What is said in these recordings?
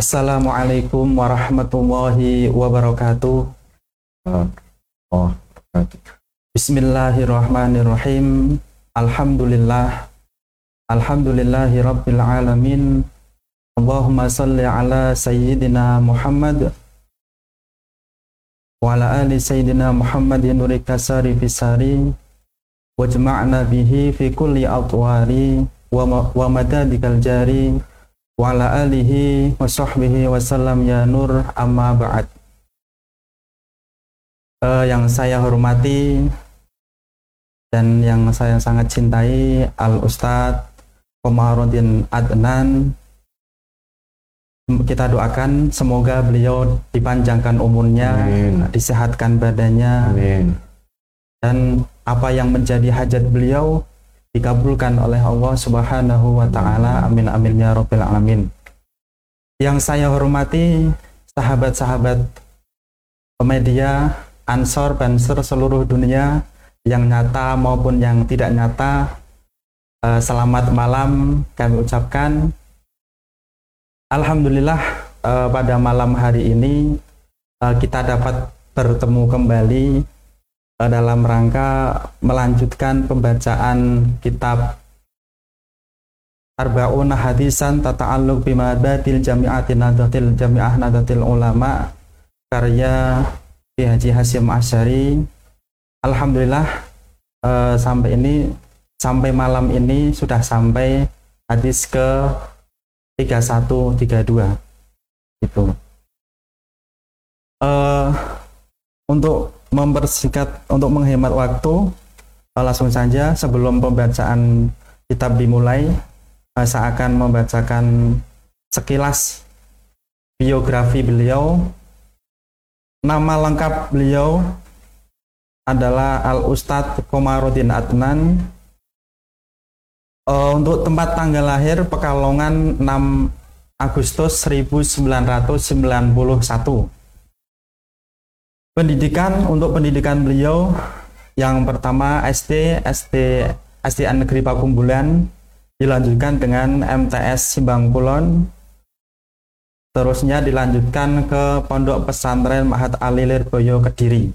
Assalamualaikum warahmatullahi wabarakatuh. Oh, Bismillahirrahmanirrahim. Alhamdulillah. Alhamdulillahi rabbil alamin. Allahumma salli ala sayyidina Muhammad wa ala ali sayyidina Muhammadin nuri kasari fisari wajma'na bihi fi kulli atwari wa, wa madadikal jari wa ala alihi wa sahbihi wa sallam ya nur amma ba'd Eh, yang saya hormati dan yang saya sangat cintai Al Ustadz Komarudin Adnan kita doakan semoga beliau dipanjangkan umurnya Amin. disehatkan badannya Amin. dan apa yang menjadi hajat beliau dikabulkan oleh Allah Subhanahu wa taala. Amin amin ya rabbal alamin. Yang saya hormati sahabat-sahabat media Ansor Banser seluruh dunia yang nyata maupun yang tidak nyata eh, selamat malam kami ucapkan Alhamdulillah eh, pada malam hari ini eh, kita dapat bertemu kembali dalam rangka melanjutkan pembacaan kitab Arba'una hadisan tata'alluq bimadatil jami'atin nadatil jami'ah nadatil ulama karya Ki Haji Hasyim Asyari. Alhamdulillah eh, sampai ini sampai malam ini sudah sampai hadis ke 3132 itu eh untuk mempersingkat untuk menghemat waktu. Langsung saja sebelum pembacaan kitab dimulai eh, saya akan membacakan sekilas biografi beliau. Nama lengkap beliau adalah Al Ustadz Komarudin Adnan. Eh, untuk tempat tanggal lahir Pekalongan 6 Agustus 1991 pendidikan untuk pendidikan beliau yang pertama SD SD SDN Negeri Pakumbulan dilanjutkan dengan MTS Simbang Kulon. Terusnya dilanjutkan ke Pondok Pesantren Mahat Ali Lirboyo Kediri.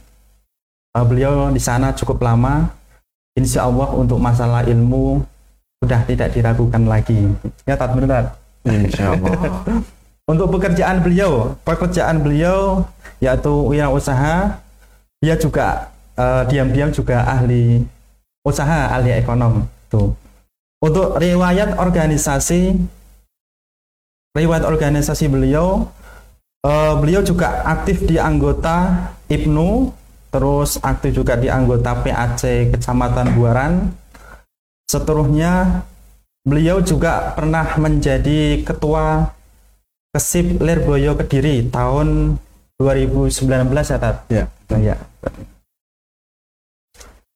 Eh, beliau di sana cukup lama. Insya Allah untuk masalah ilmu sudah tidak diragukan lagi. Ya Tat benar. Insya Allah. untuk pekerjaan beliau pekerjaan beliau yaitu wirausaha. Dia juga eh, diam-diam juga ahli usaha ahli ekonom tuh untuk riwayat organisasi riwayat organisasi beliau eh, beliau juga aktif di anggota IPNU terus aktif juga di anggota PAC Kecamatan Buaran. Seterusnya beliau juga pernah menjadi ketua Kesip Lirboyo Kediri tahun 2019 ya Tat? Ya. Nah, ya.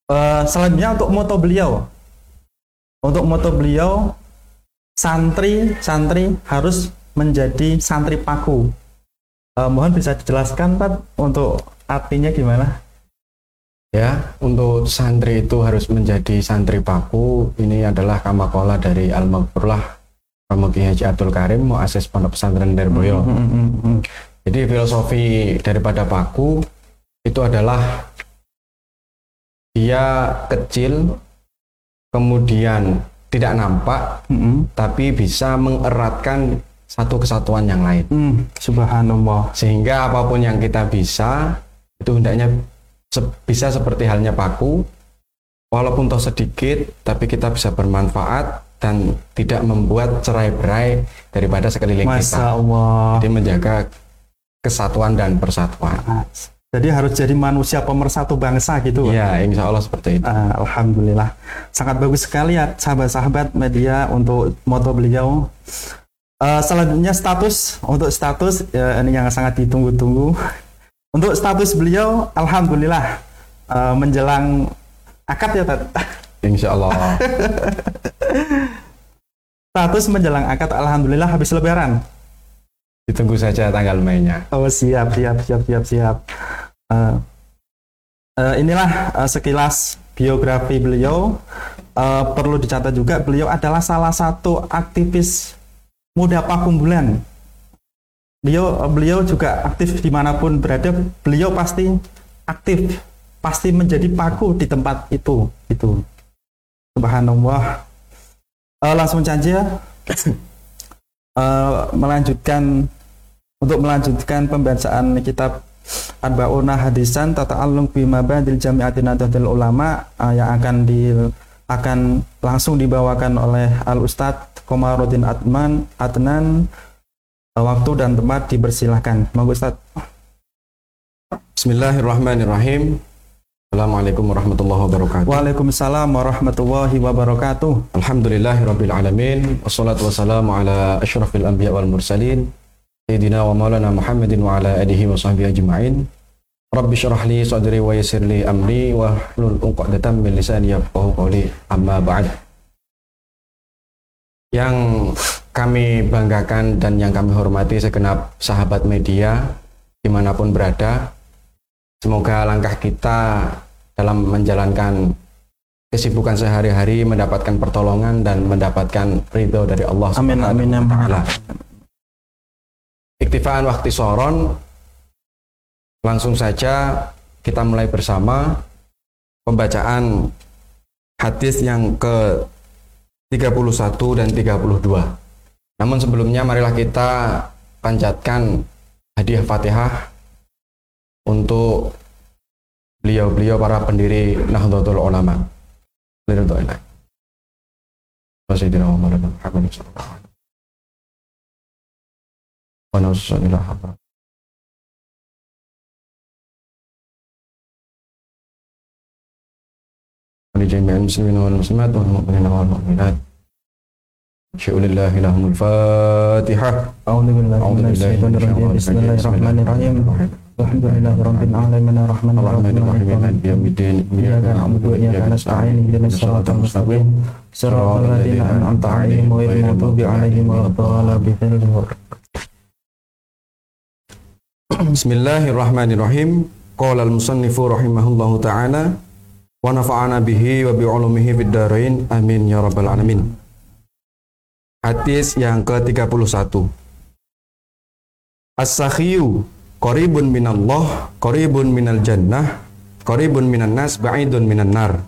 Eh, selanjutnya untuk moto beliau. Untuk moto beliau santri santri harus menjadi santri paku. Eh, mohon bisa dijelaskan Pak untuk artinya gimana? Ya, untuk santri itu harus menjadi santri paku. Ini adalah kamakola dari Al-Maghfurlah Pramuki Haji Abdul Karim, muasis Pondok Pesantren Derboyo. Hmm, hmm, hmm, hmm. Jadi filosofi daripada paku itu adalah dia kecil, kemudian tidak nampak, Hmm, hmm. tapi bisa mengeratkan satu kesatuan yang lain. Hmm, subhanallah. Sehingga apa pun yang kita bisa itu hendaknya se- bisa seperti halnya paku, walaupun toh sedikit, tapi kita bisa bermanfaat dan tidak membuat cerai-berai daripada sekeliling Masya kita. Allah. Jadi menjaga kesatuan dan persatuan. Jadi harus jadi manusia pemersatu bangsa gitu. Pak? Ya, insya Allah seperti itu. Ah, Alhamdulillah. Sangat bagus sekali ya sahabat-sahabat media untuk moto beliau. Eh, selanjutnya status untuk status ya, ini yang sangat ditunggu-tunggu. Untuk status beliau, alhamdulillah eh, menjelang akad ya Tat. Insya Allah. Status menjelang akad, alhamdulillah habis lebaran. Ditunggu saja tanggal mainnya. Oh siap siap siap siap siap. Eh, eh, inilah eh, sekilas biografi beliau. Eh, perlu dicatat juga beliau adalah salah satu aktivis muda Pakumbulan. beliau beliau juga aktif di mana pun berada beliau pasti aktif pasti menjadi paku di tempat itu itu subhanallah uh, langsung saja uh, melanjutkan untuk melanjutkan pembacaan kitab Arba'una Hadisan Tata Alung Bima Badil Jami'atin Nadatul Ulama uh, yang akan di akan langsung dibawakan oleh Al Ustadz Komarudin Atman Adnan waktu dan tempat dipersilahkan. Monggo Ustaz. Bismillahirrahmanirrahim. Assalamualaikum warahmatullahi wabarakatuh. Waalaikumsalam warahmatullahi wabarakatuh. Alhamdulillahirabbil alamin. Wassalatu wassalamu ala asyrafil anbiya wal mursalin. Sayyidina wa maulana Muhammadin wa ala alihi wa sahbihi ajma'in. Rabbi syrah li sadri wa yassir li amri wa hlul 'uqdatam min lisani yafqahu qawli. Amma ba'd. Yang kami banggakan dan yang kami hormati segenap sahabat media di mana pun berada. Semoga langkah kita dalam menjalankan kesibukan sehari-hari mendapatkan pertolongan dan mendapatkan ridho dari Allah Amin amin ya taala. Iktifaan waktu soron langsung saja kita mulai bersama pembacaan hadis yang ke 31 dan 32. Namun sebelumnya marilah kita panjatkan hadiah Fatihah untuk beliau-beliau para pendiri Nahdlatul Ulama. Lillahi Sayyidina Muhammad. ولجميع المسلمين والمسلمات والمؤمنين والمؤمنات. شاء لله لهم الفاتحة. أعوذ بالله من الشيطان الرجيم. بسم الله الرحمن الرحيم. الحمد لله رب العالمين. الرحمن الرحمن الرحيم. مالك يوم الدين. إياك نعبد وإياك نستعين. اهدنا الصراط المستقيم. صراط الذين أنعمت عليهم غير المغضوب عليهم ولا الضالين. Bismillahirrahmanirrahim. Qala al-musannifu rahimahullahu taala wa nafa'ana bihi wa bi ulumihi bid. Amin ya rabbal alamin. Hadis yang ke-31. As-sakhiyu qaribun minallah, qaribun minal jannah, qaribun minan nas, ba'idun minan nar.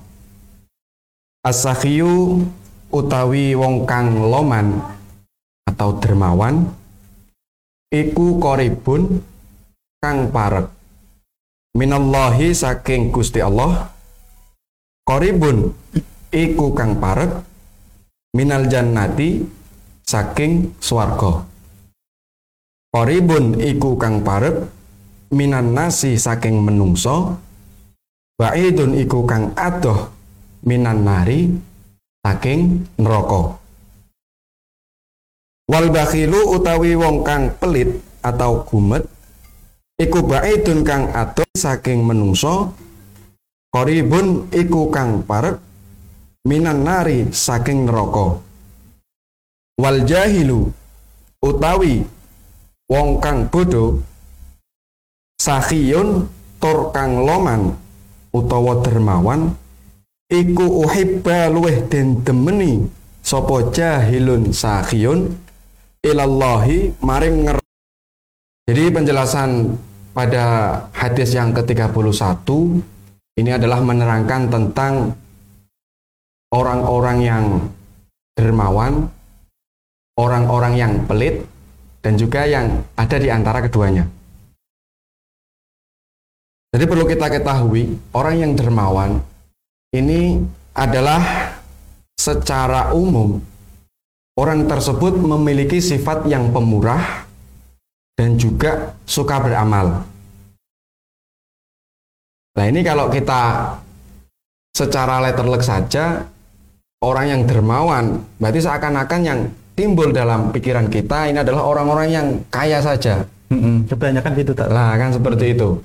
As-sakhiyu utawi wong kang loman atau dermawan iku koribun kang parek minallahi saking Gusti Allah qaribun iku kang parek minal jannati saking swarga. Qoribun iku kang parep minan nasi saking menungso Ba'idun iku kang adoh minan nari saking neraka. Wal bakhilu utawi wong kang pelit atau gumet iku ba'idun kang adoh saking menungso Qoribun iku kang parep minan nari saking neraka. Wal jahilu utawi wong kang bodoh sahiyun tur kang loman utawa dermawan iku uhibba luweh den demeni sapa jahilun sahiyun ilallahi maring jadi penjelasan pada hadis yang ke-31 ini adalah menerangkan tentang orang-orang yang dermawan orang-orang yang pelit dan juga yang ada di antara keduanya. Jadi perlu kita ketahui, orang yang dermawan ini adalah secara umum orang tersebut memiliki sifat yang pemurah dan juga suka beramal. Nah ini kalau kita secara letterlek saja orang yang dermawan berarti seakan-akan yang timbul dalam pikiran kita ini adalah orang-orang yang kaya saja. Hmm, kebanyakan itu tak. Lah kan seperti itu.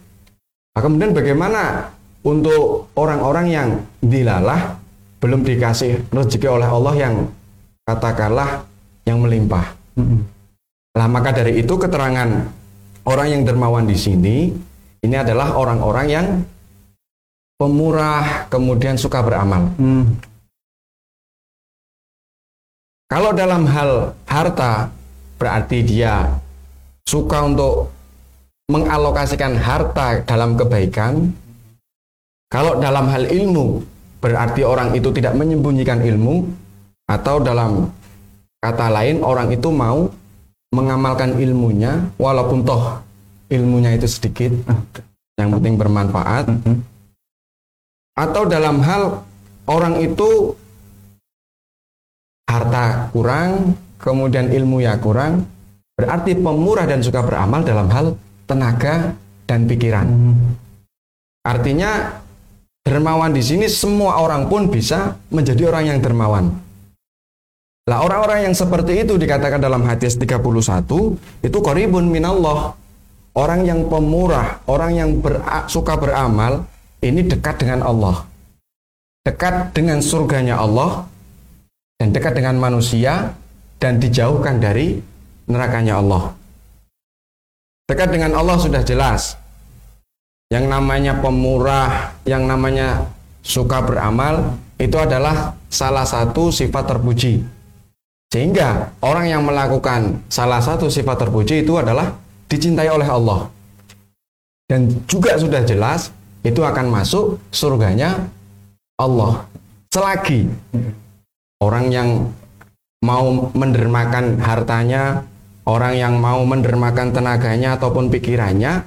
Nah, kemudian bagaimana untuk orang-orang yang dilalah belum dikasih rezeki oleh Allah yang katakanlah yang melimpah. Hmm. Lah maka dari itu keterangan orang yang dermawan di sini ini adalah orang-orang yang pemurah kemudian suka beramal. Hmm. Kalau dalam hal harta berarti dia suka untuk mengalokasikan harta dalam kebaikan, kalau dalam hal ilmu berarti orang itu tidak menyembunyikan ilmu, atau dalam kata lain orang itu mau mengamalkan ilmunya walaupun toh ilmunya itu sedikit, yang penting bermanfaat. Atau dalam hal orang itu harta kurang, kemudian ilmu ya kurang, berarti pemurah dan suka beramal dalam hal tenaga dan pikiran. Artinya dermawan di sini semua orang pun bisa menjadi orang yang dermawan. Lah orang-orang yang seperti itu dikatakan dalam hadis 31 itu koribun minallah. Orang yang pemurah, orang yang ber, suka beramal ini dekat dengan Allah. Dekat dengan surganya Allah dan dekat dengan manusia dan dijauhkan dari nerakanya Allah. Dekat dengan Allah sudah jelas. Yang namanya pemurah, yang namanya suka beramal itu adalah salah satu sifat terpuji. Sehingga orang yang melakukan salah satu sifat terpuji itu adalah dicintai oleh Allah. Dan juga sudah jelas itu akan masuk surganya Allah. Selagi orang yang mau mendermakan hartanya, orang yang mau mendermakan tenaganya ataupun pikirannya,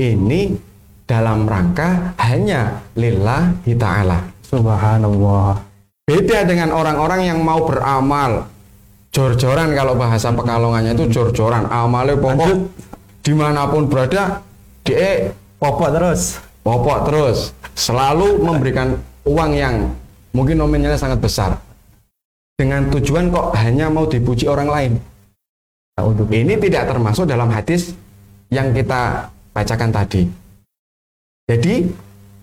ini dalam rangka hanya lillahi ta'ala. Subhanallah. Beda dengan orang-orang yang mau beramal, jor-joran kalau bahasa pekalongannya itu jor-joran. Amalnya pokok di mana pun berada dia popok terus. popok terus. Selalu memberikan uang yang mungkin nominalnya sangat besar. Dengan tujuan kok hanya mau dipuji orang lain. Ini tidak termasuk dalam hadis yang kita bacakan tadi. Jadi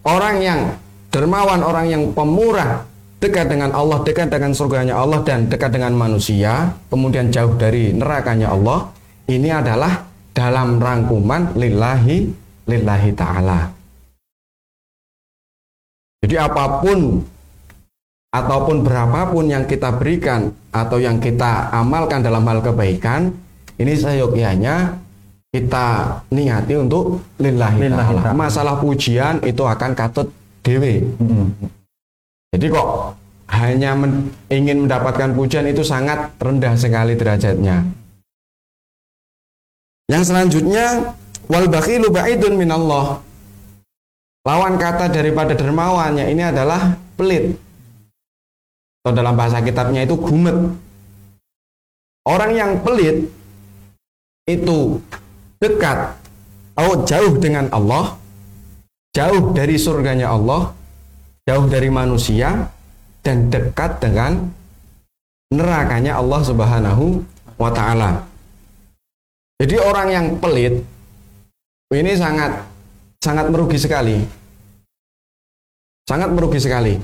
orang yang dermawan orang yang pemurah dekat dengan Allah, dekat dengan surganya Allah dan dekat dengan manusia, kemudian jauh dari nerakanya Allah, ini adalah dalam rangkuman lillahi lillahi taala. Jadi apa pun ataupun berapapun yang kita berikan atau yang kita amalkan dalam hal kebaikan, ini seyogyanya kita niati untuk lillahi, lillahi ta'ala. Masalah pujian itu akan katut dewe. Hmm. Jadi kok hanya men ingin mendapatkan pujian itu sangat rendah sekali derajatnya. Yang selanjutnya wal bakhilu ba'idun minallah. Lawan kata daripada dermawannya ini adalah pelit. Atau dalam bahasa kitabnya itu gumet. Orang yang pelit itu dekat atau jauh dengan Allah, jauh dari surganya Allah, jauh dari manusia dan dekat dengan nerakanya Allah Subhanahu wa taala. Jadi orang yang pelit ini sangat sangat merugi sekali. Sangat merugi sekali.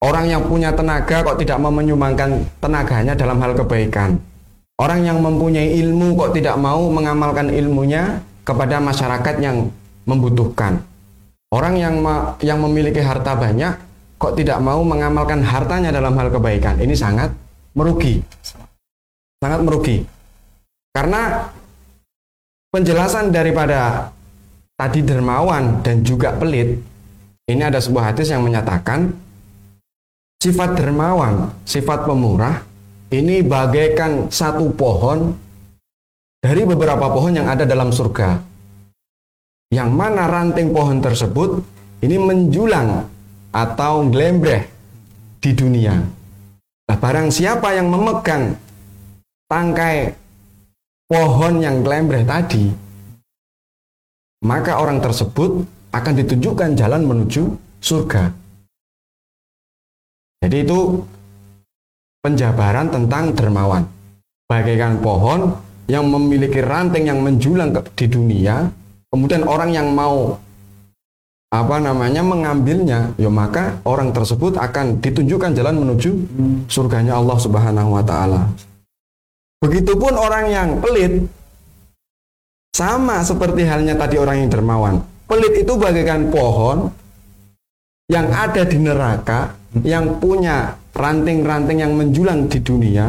Orang yang punya tenaga kok tidak mau menyumbangkan tenaganya dalam hal kebaikan. Orang yang mempunyai ilmu kok tidak mau mengamalkan ilmunya kepada masyarakat yang membutuhkan. Orang yang yang memiliki harta banyak kok tidak mau mengamalkan hartanya dalam hal kebaikan. Ini sangat merugi. Sangat merugi. Karena penjelasan daripada tadi dermawan dan juga pelit, ini ada sebuah hadis yang menyatakan sifat dermawan, sifat pemurah ini bagaikan satu pohon dari beberapa pohon yang ada dalam surga yang mana ranting pohon tersebut ini menjulang atau glembreh di dunia. Nah, barang siapa yang memegang tangkai pohon yang glembreh tadi, maka orang tersebut akan ditunjukkan jalan menuju surga. Jadi itu penjabaran tentang dermawan. Bagaikan pohon yang memiliki ranting yang menjulang di dunia, kemudian orang yang mau apa namanya mengambilnya, ya maka orang tersebut akan ditunjukkan jalan menuju surganya Allah Subhanahu wa taala. Begitupun orang yang pelit sama seperti halnya tadi orang yang dermawan. Pelit itu bagaikan pohon yang ada di neraka, yang punya ranting-ranting yang menjulang di dunia,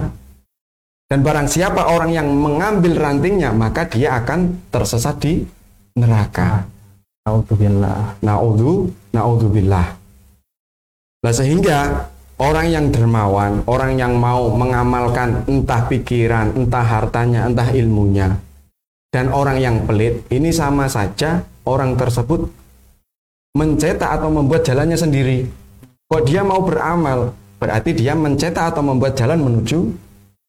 Dan barang siapa orang yang mengambil rantingnya, maka dia akan tersesat di neraka. Alhamdulillah. Naudzu, naudzubillah. Nah sehingga orang yang dermawan, orang yang mau mengamalkan entah pikiran, entah hartanya, entah ilmunya, dan orang yang pelit, ini sama saja orang tersebut mencetak atau membuat jalannya sendiri. Kok dia mau beramal, berarti dia mencetak atau membuat jalan menuju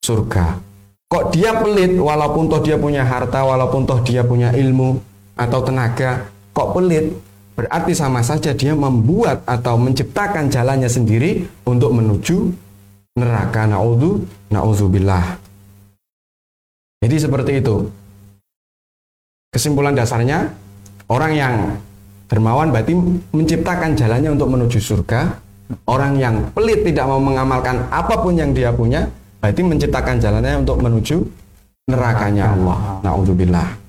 surga. Kok dia pelit, walaupun toh dia punya harta, walaupun toh dia punya ilmu atau tenaga, kok pelit? Berarti sama saja dia membuat atau menciptakan jalannya sendiri untuk menuju neraka. Naudzu, naudzubillah. Jadi seperti itu. Kesimpulan dasarnya, orang yang dermawan berarti menciptakan jalannya untuk menuju surga. Orang yang pelit tidak mau mengamalkan apa pun yang dia punya, berarti menciptakan jalannya untuk menuju nerakanya Allah. Nauzubillah.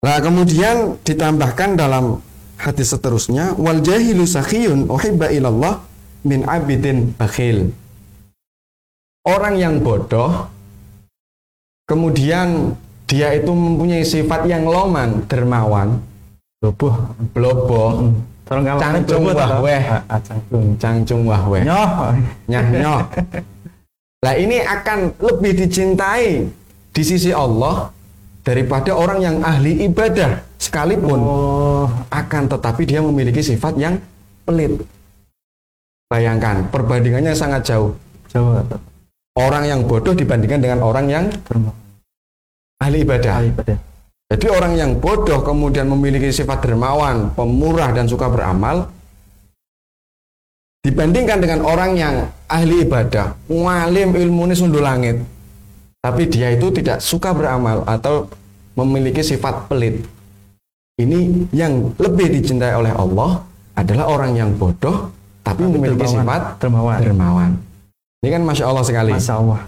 Nah, kemudian ditambahkan dalam hadis seterusnya, wal jahilu sakhiyun uhibba ilallah min abidin bakhil. Orang yang bodoh kemudian dia itu mempunyai sifat yang loman, dermawan, Loboh. blobo, cangcung wahweh, Cangcung. cangcung wahweh, Nyoh. nyah nyoh. Nah ini akan lebih dicintai di sisi Allah daripada orang yang ahli ibadah sekalipun Oh. akan tetapi dia memiliki sifat yang pelit. Bayangkan perbandingannya sangat jauh. Coba. Orang yang bodoh dibandingkan dengan orang yang ahli ibadah. Ahli ibadah. Jadi orang yang bodoh kemudian memiliki sifat dermawan, pemurah dan suka beramal dibandingkan dengan orang yang ahli ibadah, ngalim ilmu ini sundul langit. Tapi dia itu tidak suka beramal atau memiliki sifat pelit. Ini yang lebih dicintai oleh Allah adalah orang yang bodoh tapi, Tapi memiliki dermawan. sifat Dermawan. dermawan. Ini kan masya Allah sekali. Masya Allah.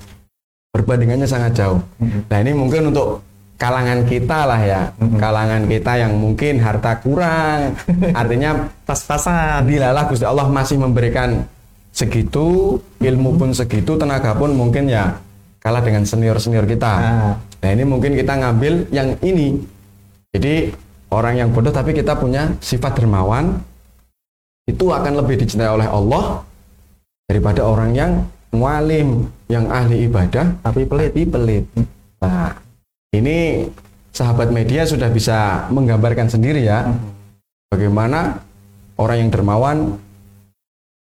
Perbandingannya sangat jauh. Nah ini mungkin untuk kalangan kita lah ya, kalangan kita yang mungkin harta kurang, artinya Pas-pasan. dilalah Gusti Allah masih memberikan segitu, ilmu pun segitu, tenaga pun mungkin ya kalah dengan senior-senior kita. Nah, Nah ini mungkin kita ngambil yang ini. Jadi orang yang bodoh tapi kita punya sifat dermawan, itu akan lebih dicintai oleh Allah daripada orang yang mualim, yang ahli ibadah, tapi pelit. tapi pelit. Nah, ini sahabat media sudah bisa menggambarkan sendiri ya, bagaimana orang yang dermawan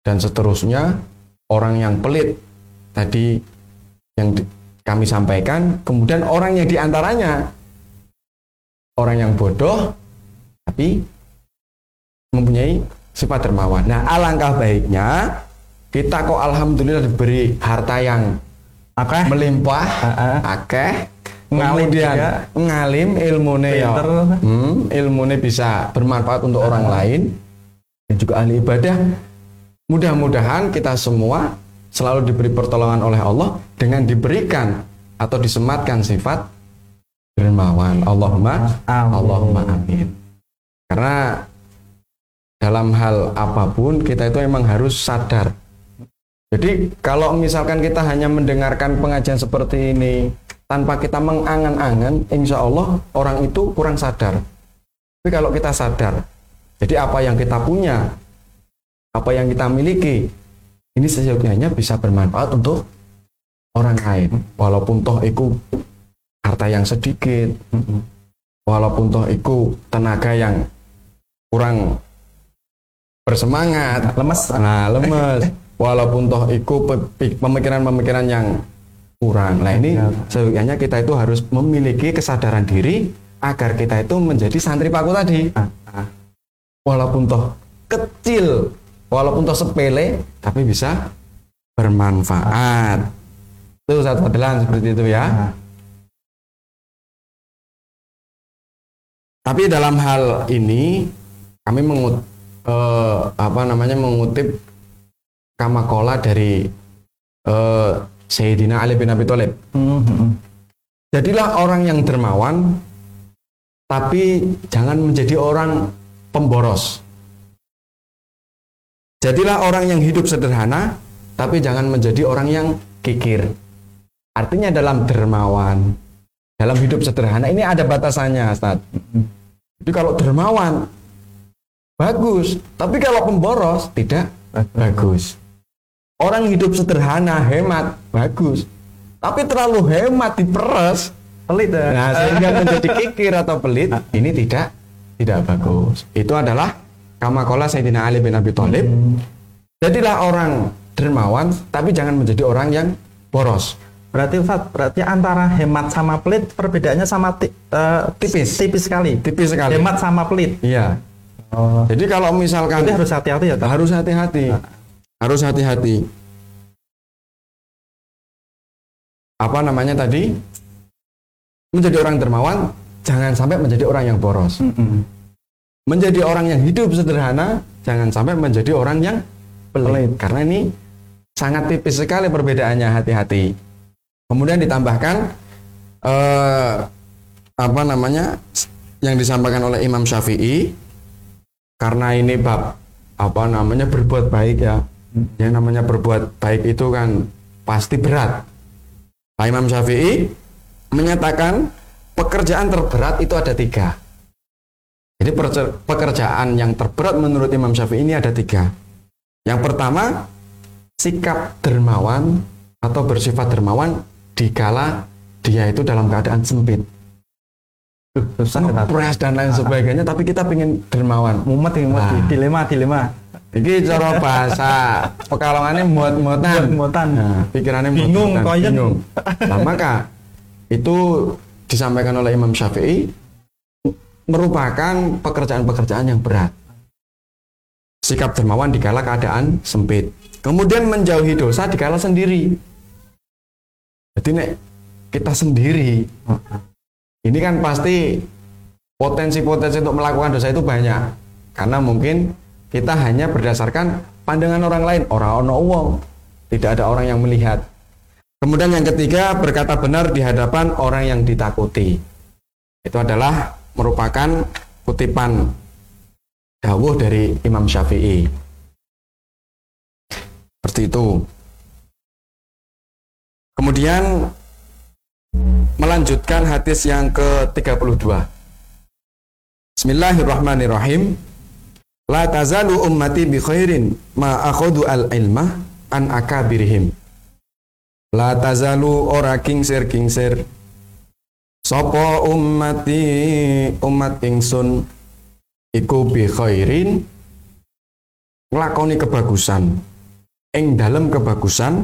dan seterusnya, orang yang pelit tadi yang di- kami sampaikan, kemudian orang yang di antaranya orang yang bodoh tapi mempunyai sifat dermawan. Nah, alangkah baiknya kita kok alhamdulillah diberi harta yang Akeh. melimpah, Heeh. akeh, Ngalim kemudian juga. ngalim ilmune ya, hmm, ilmune bisa bermanfaat untuk orang lain dan juga ahli ibadah. Mudah-mudahan kita semua selalu diberi pertolongan oleh Allah dengan diberikan atau disematkan sifat dermawan. Allahumma Amin. Allahumma amin. Karena dalam hal apa pun kita itu memang harus sadar. Jadi kalau misalkan kita hanya mendengarkan pengajian seperti ini tanpa kita mengangan-angan, insya Allah orang itu kurang sadar. Tapi kalau kita sadar, jadi apa yang kita punya, apa yang kita miliki, ini seyogianya bisa bermanfaat untuk orang lain. Walaupun toh itu harta yang sedikit, walaupun toh itu tenaga yang kurang bersemangat, Lemes. nah lemes, walaupun toh itu pe- pemikiran-pemikiran yang kurang. Nah ini seyogianya kita itu harus memiliki kesadaran diri agar kita itu menjadi santri paku tadi. Ah, ah. Walaupun toh kecil, walaupun toh sepele, tapi bisa bermanfaat. Itu satu modelan seperti itu ya. Ah. Tapi dalam hal ini kami mengut eh, apa namanya mengutip kamakola dari eh, Sayyidina Ali bin Abi Thalib. Mhm. Jadilah orang yang dermawan, tapi jangan menjadi orang pemboros. Jadilah orang yang hidup sederhana, tapi jangan menjadi orang yang kikir. Artinya dalam dermawan, dalam hidup sederhana ini ada batasannya, Ustaz. Jadi kalau dermawan bagus, tapi kalau pemboros tidak bagus. Orang hidup sederhana, hemat, bagus. Tapi terlalu hemat diperes, Pelit ya. nah sehingga menjadi kikir atau pelit, ini tidak tidak bagus. Itu adalah kamakola Sayyidina Ali bin Abi Thalib. Jadilah orang dermawan, tapi jangan menjadi orang yang boros. Berarti Ustaz, berarti antara hemat sama pelit perbedaannya sama ti- eh, Tipis. tipis sekali. Tipis sekali. Hemat sama pelit. Iya. Oh. Jadi kalau misalkan Jadi harus hati-hati ya, harus hati-hati. Harus hati-hati. Apa namanya tadi? Menjadi orang dermawan, jangan sampai menjadi orang yang boros. Mm-mm. Menjadi orang yang hidup sederhana, jangan sampai menjadi orang yang pelit. Karena ini sangat tipis sekali perbedaannya, hati-hati. Kemudian ditambahkan eh, apa namanya yang disampaikan oleh Imam Syafi'i karena ini bab apa namanya berbuat baik ya. Yang namanya berbuat baik itu kan pasti berat. Nah, Imam Syafi'i menyatakan pekerjaan terberat itu ada tiga. Jadi pekerjaan yang terberat menurut Imam Syafi'i ini ada tiga. Yang pertama, sikap dermawan atau bersifat dermawan dikala dia itu dalam keadaan sempit, stres dan lain sebagainya, tapi kita pengen dermawan. Mumet mumet. Nah. dilema, dilema. Ini cara bahasa pekalongannya muat-muatan. Muat-muatan. Nah, pikirannya Bingung, koyen. bingung. Nah, maka itu disampaikan oleh Imam Syafi'i merupakan pekerjaan-pekerjaan yang berat. Sikap dermawan dikala keadaan sempit. Kemudian menjauhi dosa dikala sendiri. Jadi nek kita sendiri, ini kan pasti potensi-potensi untuk melakukan dosa itu banyak. Karena mungkin kita hanya berdasarkan pandangan orang lain, orang ono wong, tidak ada orang yang melihat. Kemudian yang ketiga berkata benar di hadapan orang yang ditakuti. Itu adalah merupakan kutipan dawuh dari Imam Syafi'i. Seperti itu. Kemudian melanjutkan hadis yang ke-32. Bismillahirrahmanirrahim. La tazalu ummati bi khairin ma akhadu al ilmah an akabirihim. La tazalu ora kingsir kingsir. Sopo ummati umat ingsun iku bi khairin nglakoni kebagusan ing dalam kebagusan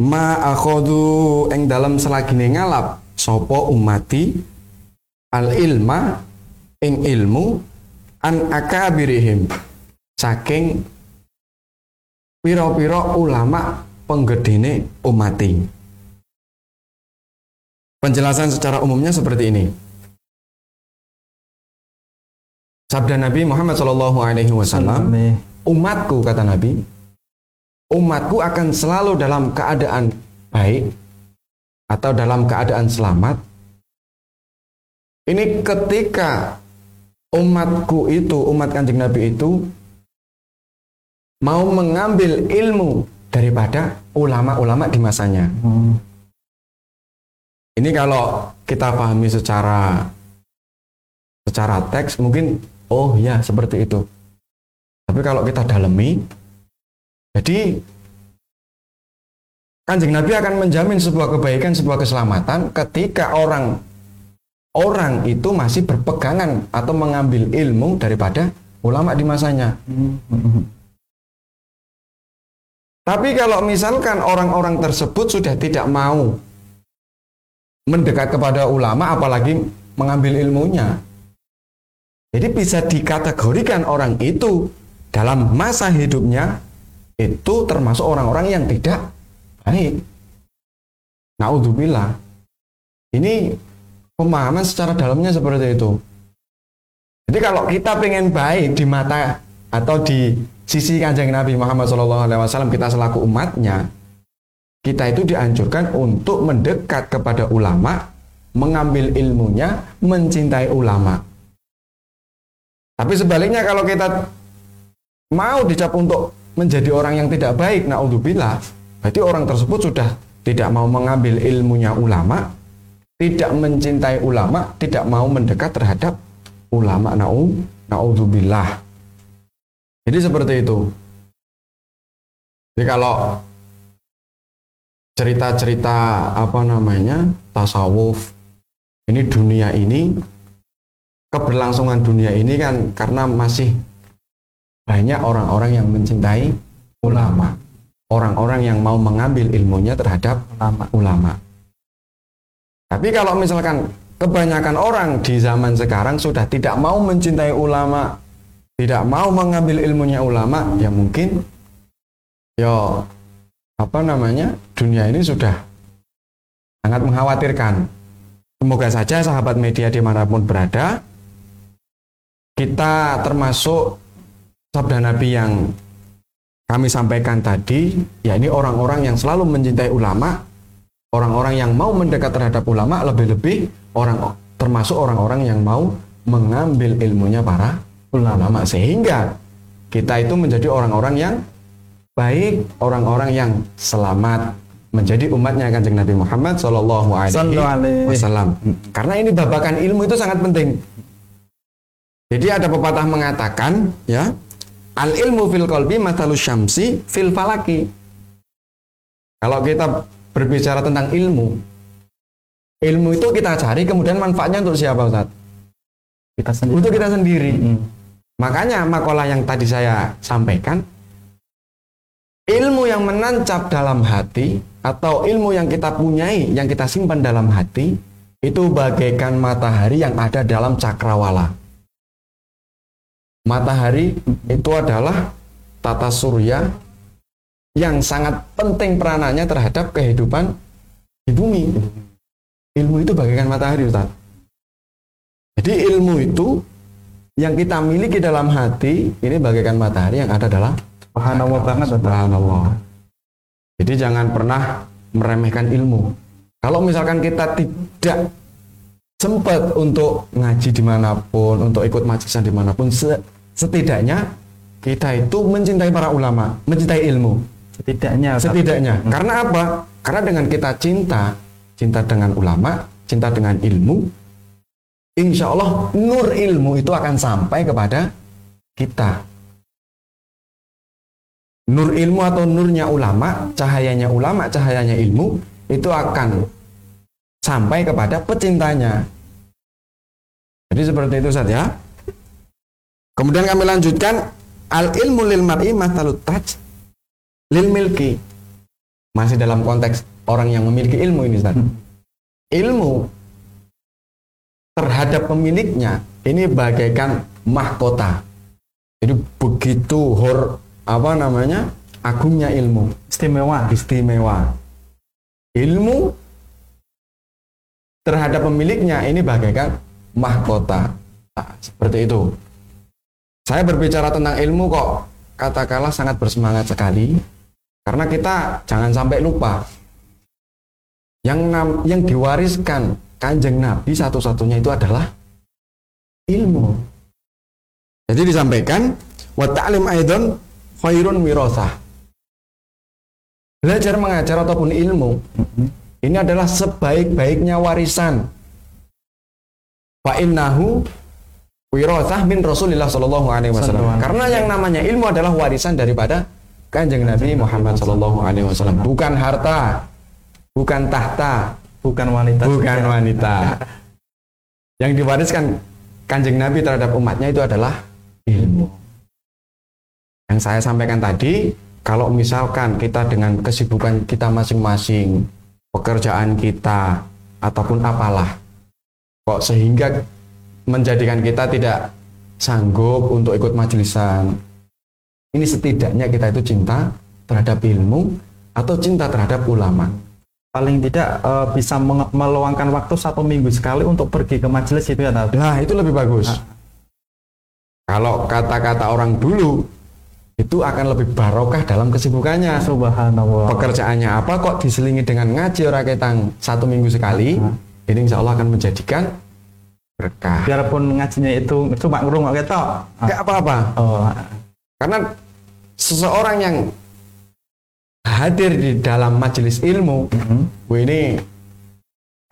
ma akhadu ing dalam selagine ngalap sopo umati al ilma ing ilmu an akabirihim saking piro-piro ulama penggedene umati. Penjelasan secara umumnya seperti ini. Sabda Nabi Muhammad Shallallahu Alaihi Wasallam, umatku kata Nabi, umatku akan selalu dalam keadaan baik atau dalam keadaan selamat. Ini ketika umatku itu, umat kanjeng Nabi itu mau mengambil ilmu daripada ulama-ulama di masanya. Hmm. Ini kalau kita pahami secara secara teks mungkin oh ya seperti itu. Tapi kalau kita dalami jadi Kanjeng Nabi akan menjamin sebuah kebaikan, sebuah keselamatan ketika orang orang itu masih berpegangan atau mengambil ilmu daripada ulama di masanya. Tapi kalau misalkan orang-orang tersebut sudah tidak mau mendekat kepada ulama apalagi mengambil ilmunya. Jadi bisa dikategorikan orang itu dalam masa hidupnya itu termasuk orang-orang yang tidak baik. Naudzubillah. Ini pemahaman secara dalamnya seperti itu. Jadi kalau kita pengen baik di mata atau di sisi kanjeng Nabi Muhammad SAW kita selaku umatnya, kita itu dianjurkan untuk mendekat kepada ulama, mengambil ilmunya, mencintai ulama. Tapi sebaliknya kalau kita mau dicap untuk menjadi orang yang tidak baik, naudzubillah, berarti orang tersebut sudah tidak mau mengambil ilmunya ulama, tidak mencintai ulama, tidak mau mendekat terhadap ulama. Na'u, na'udzubillah. Jadi seperti itu. Jadi kalau cerita-cerita apa namanya tasawuf. Ini dunia ini keberlangsungan dunia ini kan karena masih banyak orang-orang yang mencintai ulama. Orang-orang yang mau mengambil ilmunya terhadap ulama. Ulama. Tapi kalau misalkan kebanyakan orang di zaman sekarang sudah tidak mau mencintai ulama tidak mau mengambil ilmunya ulama ya mungkin ya apa namanya? Dunia ini sudah sangat mengkhawatirkan. Semoga saja sahabat media di mana pun berada kita termasuk sabda Nabi yang kami sampaikan tadi, ya ini orang-orang yang selalu mencintai ulama, orang-orang yang mau mendekat terhadap ulama, lebih-lebih orang termasuk orang-orang yang mau mengambil ilmunya para ulama. Sehingga kita itu menjadi orang-orang yang baik, orang-orang yang selamat menjadi umatnya kanjeng Nabi Muhammad Shallallahu Alaihi Wasallam. Karena ini babakan ilmu itu sangat penting. Jadi ada pepatah mengatakan ya al ilmu fil qalbi matalu syamsi fil falaki. Kalau kita berbicara tentang ilmu, ilmu itu kita cari kemudian manfaatnya untuk siapa Ustaz? Kita sendiri. Untuk kita sendiri. Hmm. Makanya makalah yang tadi saya sampaikan ilmu yang menancap dalam hati atau ilmu yang kita punyai, yang kita simpan dalam hati itu bagaikan matahari yang ada dalam cakrawala matahari itu adalah tata surya yang sangat penting peranannya terhadap kehidupan di bumi. Ilmu itu bagaikan matahari, Ustaz. Jadi ilmu itu yang kita miliki dalam hati ini bagaikan matahari yang ada dalam subhanallah banget subhanallah. Jadi jangan pernah meremehkan ilmu. Kalau misalkan kita tidak sempat untuk ngaji di mana pun, untuk ikut majlisan di mana pun, setidaknya kita itu mencintai para ulama, mencintai ilmu. Setidaknya. Setidaknya. Hmm. Karena apa? Karena dengan kita cinta, cinta dengan ulama, cinta dengan ilmu, insya Allah nur ilmu itu akan sampai kepada kita. Nur ilmu atau nurnya ulama, cahayanya ulama, cahayanya ilmu, itu akan sampai kepada pecintanya. Jadi seperti itu saja. Kemudian kami lanjutkan al ilmu lil mar'i matalut taj lil milki. Masih dalam konteks orang yang memiliki ilmu ini Ustaz. Ilmu terhadap pemiliknya ini bagaikan mahkota. Jadi begitu hor apa namanya? agungnya ilmu, istimewa, istimewa. Ilmu terhadap pemiliknya ini bagaikan mahkota. Nah, seperti itu. Saya berbicara tentang ilmu kok katakanlah sangat bersemangat sekali karena kita jangan sampai lupa yang yang diwariskan kanjeng Nabi satu-satunya itu adalah ilmu. Jadi disampaikan wa ta'lim aidon khairun wirasah. Belajar mengajar ataupun ilmu ini adalah sebaik-baiknya warisan. Fa innahu wirasah min Rasulullah Shallallahu alaihi wasallam. Karena yang namanya ilmu adalah warisan daripada Kanjeng Nabi Muhammad Shallallahu alaihi wasallam, bukan harta, bukan tahta, bukan wanita. Bukan wanita. yang diwariskan Kanjeng Nabi terhadap umatnya itu adalah ilmu. Yang saya sampaikan tadi, kalau misalkan kita dengan kesibukan kita masing-masing, pekerjaan kita ataupun apalah kok sehingga menjadikan kita tidak sanggup untuk ikut majelisan ini setidaknya kita itu cinta terhadap ilmu atau cinta terhadap ulama. Paling tidak uh, bisa meluangkan waktu satu minggu sekali untuk pergi ke majelis itu ya nah itu lebih bagus. Nah. kalau kata-kata orang dulu itu akan lebih barokah dalam kesibukannya. Subhanallah. Pekerjaannya apa kok diselingi dengan ngaji orang ketang satu minggu sekali, ini insya Allah akan menjadikan berkah. Biarpun ngajinya itu cuma ngurung nggak ketok. Gak apa-apa. Oh. Karena seseorang yang hadir di dalam majelis ilmu, Mhm. Bu ini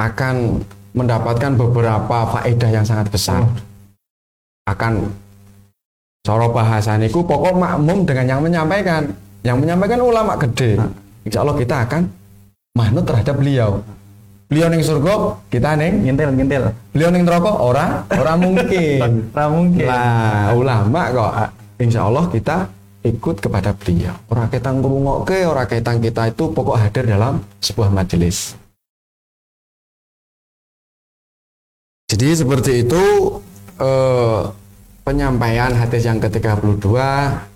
akan mendapatkan beberapa faedah yang sangat besar. Akan cara bahasaniku pokok makmum dengan yang menyampaikan. Yang menyampaikan ulama gede. Nah. Insya Allah kita akan manut terhadap beliau. Beliau ning surga, kita ning ngintil ngintil beliau ning neraka ora ora mungkin. Ra mungkin Lah, ulama kok insya Allah kita ikut kepada beliau. Orang kita ngrungokke, orang kita kita itu pokok hadir dalam sebuah majelis. Jadi seperti itu eh, penyampaian hadis yang ke-32,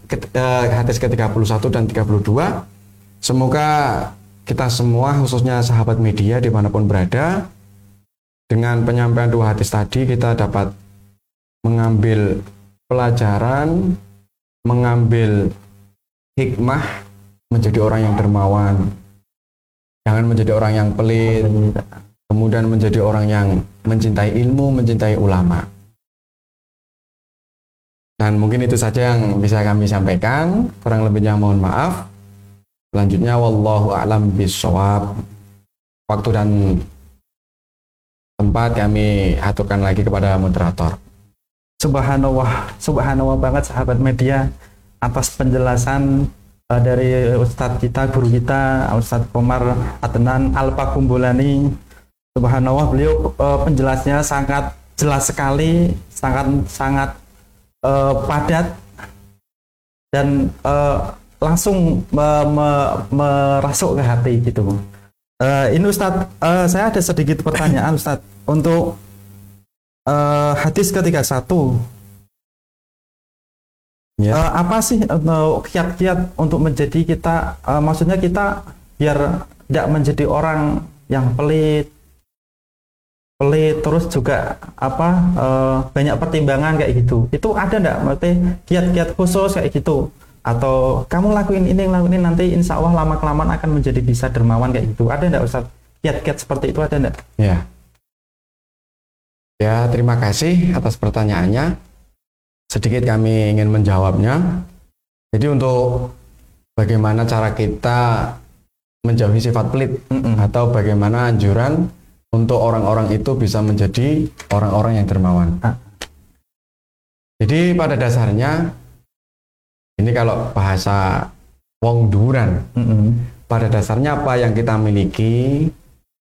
ke- eh, hadis ke-31 dan 32. Semoga kita semua khususnya sahabat media di mana pun berada dengan penyampaian dua hadis tadi kita dapat mengambil pelajaran, mengambil hikmah menjadi orang yang dermawan. Jangan menjadi orang yang pelit, kemudian menjadi orang yang mencintai ilmu, mencintai ulama. Dan mungkin itu saja yang bisa kami sampaikan. Kurang lebihnya mohon maaf. Selanjutnya wallahu a'lam bishawab. Waktu dan tempat kami aturkan lagi kepada moderator. subhanallah subhanallah banget sahabat media atas penjelasan eh, dari Ustadz kita guru kita Ustadz Komar Adnan Alpa Kumbulani subhanallah beliau eh, penjelasnya sangat jelas sekali sangat sangat eh, padat dan eh, langsung me- me- merasuk ke hati gitu Eh, ini Ustadz eh, saya ada sedikit pertanyaan Ustadz. Untuk eh, hadis ke-31 Ya. Eh, apa sih eh, kiat-kiat untuk menjadi kita eh, maksudnya kita biar tidak menjadi orang yang pelit pelit terus juga apa eh, banyak pertimbangan kayak gitu itu ada enggak maksudnya kiat-kiat khusus kayak gitu atau kamu lakuin ini lakuin ini nanti insya Allah lama kelamaan akan menjadi bisa dermawan kayak gitu ada enggak Ustaz kiat-kiat seperti itu ada enggak Ya. Ya, terima kasih atas pertanyaannya. Sedikit kami ingin menjawabnya. Jadi untuk bagaimana cara kita menjauhi sifat pelit Mm-mm. atau bagaimana anjuran untuk orang-orang itu bisa menjadi orang-orang yang dermawan. Ah. Jadi pada dasarnya ini kalau bahasa wong duran pada dasarnya apa yang kita miliki,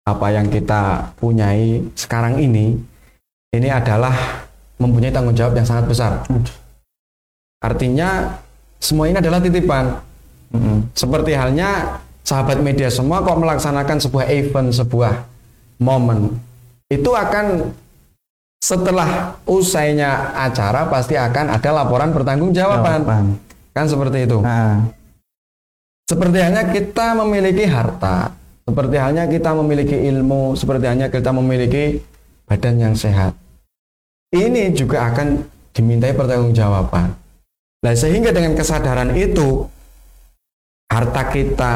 apa yang kita punyai sekarang ini, ini adalah mempunyai tanggung jawab yang sangat besar. Artinya semua ini adalah titipan. Seperti halnya sahabat media semua kok melaksanakan sebuah event, sebuah momen, itu akan setelah usainya acara pasti akan ada laporan pertanggungjawaban. Jawaban. Kan seperti itu. Nah, Seperti halnya kita memiliki harta, seperti halnya kita memiliki ilmu, seperti halnya kita memiliki badan yang sehat. Ini juga akan dimintai pertanggungjawaban. Nah, sehingga dengan kesadaran itu, harta kita,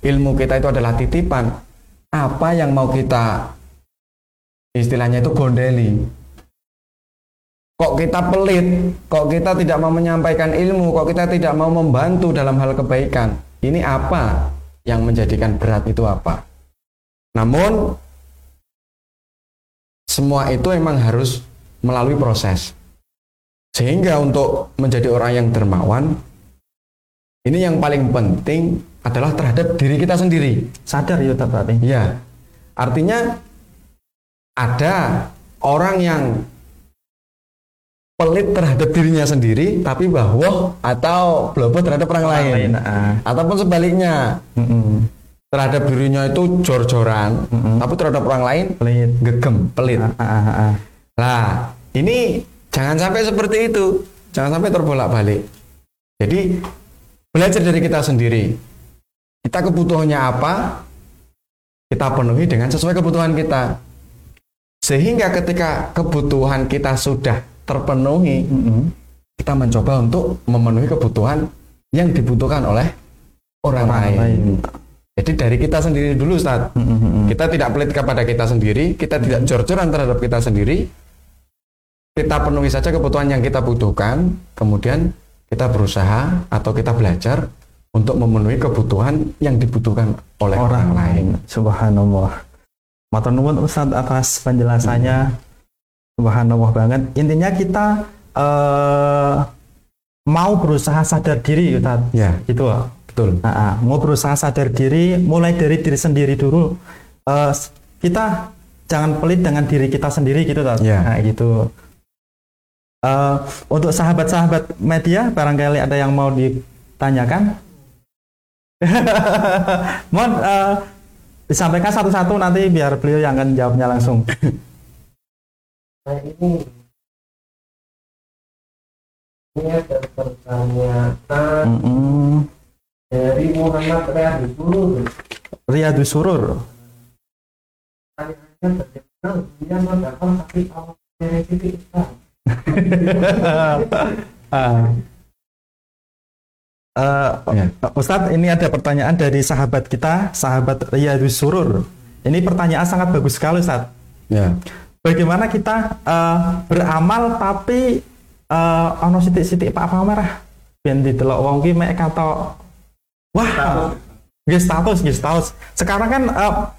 ilmu kita itu adalah titipan. Apa yang mau kita istilahnya itu gondeli. Kok kita pelit, kok kita tidak mau menyampaikan ilmu, kok kita tidak mau membantu dalam hal kebaikan. Ini apa yang menjadikan berat itu apa? Namun semua itu memang harus melalui proses. Sehingga untuk menjadi orang yang dermawan, ini yang paling penting adalah terhadap diri kita sendiri. sadar ya berarti Ya, artinya ada orang yang pelit terhadap dirinya sendiri, tapi bahwa atau blobo terhadap orang lain, Nah, ataupun sebaliknya mm-mm. terhadap dirinya itu jor-joran, Mm-mm. tapi terhadap orang lain pelit gegem, pelit. Ah, ah, ah. Nah, ini jangan sampai seperti itu, jangan sampai terbolak-balik. Jadi belajar dari kita sendiri. Kita kebutuhannya apa? Kita penuhi dengan sesuai kebutuhan kita. Sehingga ketika kebutuhan kita sudah terpenuhi, Mm-mm. kita mencoba untuk memenuhi kebutuhan yang dibutuhkan oleh orang, lain. Jadi dari kita sendiri dulu, Ustaz. Mm-mm. Kita tidak pelit kepada kita sendiri, kita tidak jor-joran terhadap kita sendiri. Kita penuhi saja kebutuhan yang kita butuhkan, kemudian kita berusaha atau kita belajar untuk memenuhi kebutuhan yang dibutuhkan oleh orang, lain. Subhanallah. Matur nuwun Ustadz atas penjelasannya. Subhanallah banget. Intinya kita eh, mau berusaha sadar diri Ustadz. Ya, Gitu loh. betul. Nah, ah, mau berusaha sadar diri, mulai dari diri sendiri dulu. Eh, kita jangan pelit dengan diri kita sendiri gitu, Tat. Ya. Nah, gitu. Eh, untuk sahabat-sahabat media, barangkali ada yang mau ditanyakan. Mohon eh, disampaikan satu-satu nanti biar beliau yang akan jawabnya langsung. Nah ini ini ada pertanyaan dari Muhammad. Riyadus Surur. Pertanyaannya bagaimana dia mendapat tapi awal dari titik Islam. Ya. Ustadz, ini ada pertanyaan dari sahabat kita, sahabat Riyadus Surur. Ini pertanyaan sangat bagus sekali, Ustadz. Ya, Bagaimana kita eh, beramal tapi eh, ono sitik-sitik Pak Pamerah ben didelok wong ki mek kata wah nggih status nggih status sekarang kan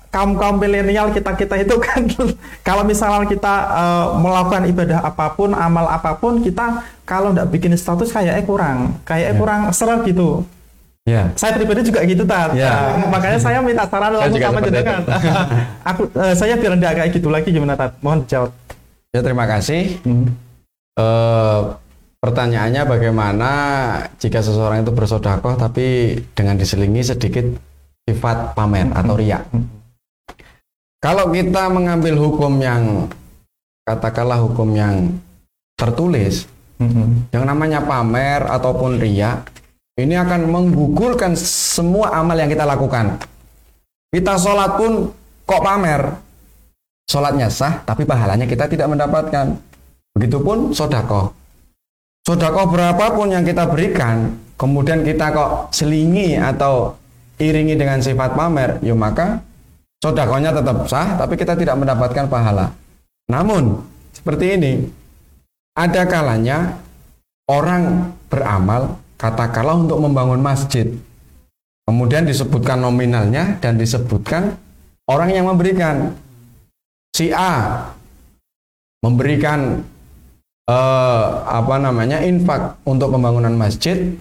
eh, kaum-kaum milenial kita-kita itu kan kalau misalnya kita eh, melakukan ibadah apa pun amal apa pun kita kalau nggak bikin status kayaknya kurang kayaknya Ya. kurang seru gitu ya. saya pribadi juga gitu tat Ya. Nah, makanya saya minta saran langsung sama jenengan aku eh, saya biar nggak kayak gitu lagi gimana tat mohon dijawab Ya, terima kasih. Hmm. Eh, pertanyaannya bagaimana jika seseorang itu bersodakoh tapi dengan diselingi sedikit sifat pamer atau riak. Kalau kita mengambil hukum yang katakanlah hukum yang tertulis, Mm-mm. yang namanya pamer ataupun riak, ini akan menggugurkan semua amal yang kita lakukan. Kita sholat pun kok pamer, sholatnya sah, tapi pahalanya kita tidak mendapatkan. Begitupun sodako. Sodako berapapun yang kita berikan, kemudian kita kok selingi atau iringi dengan sifat pamer, ya maka sodakonya tetap sah, tapi kita tidak mendapatkan pahala. Namun, seperti ini, ada kalanya orang beramal, katakanlah untuk membangun masjid. Kemudian disebutkan nominalnya dan disebutkan orang yang memberikan. Si A memberikan eh, apa namanya infak untuk pembangunan masjid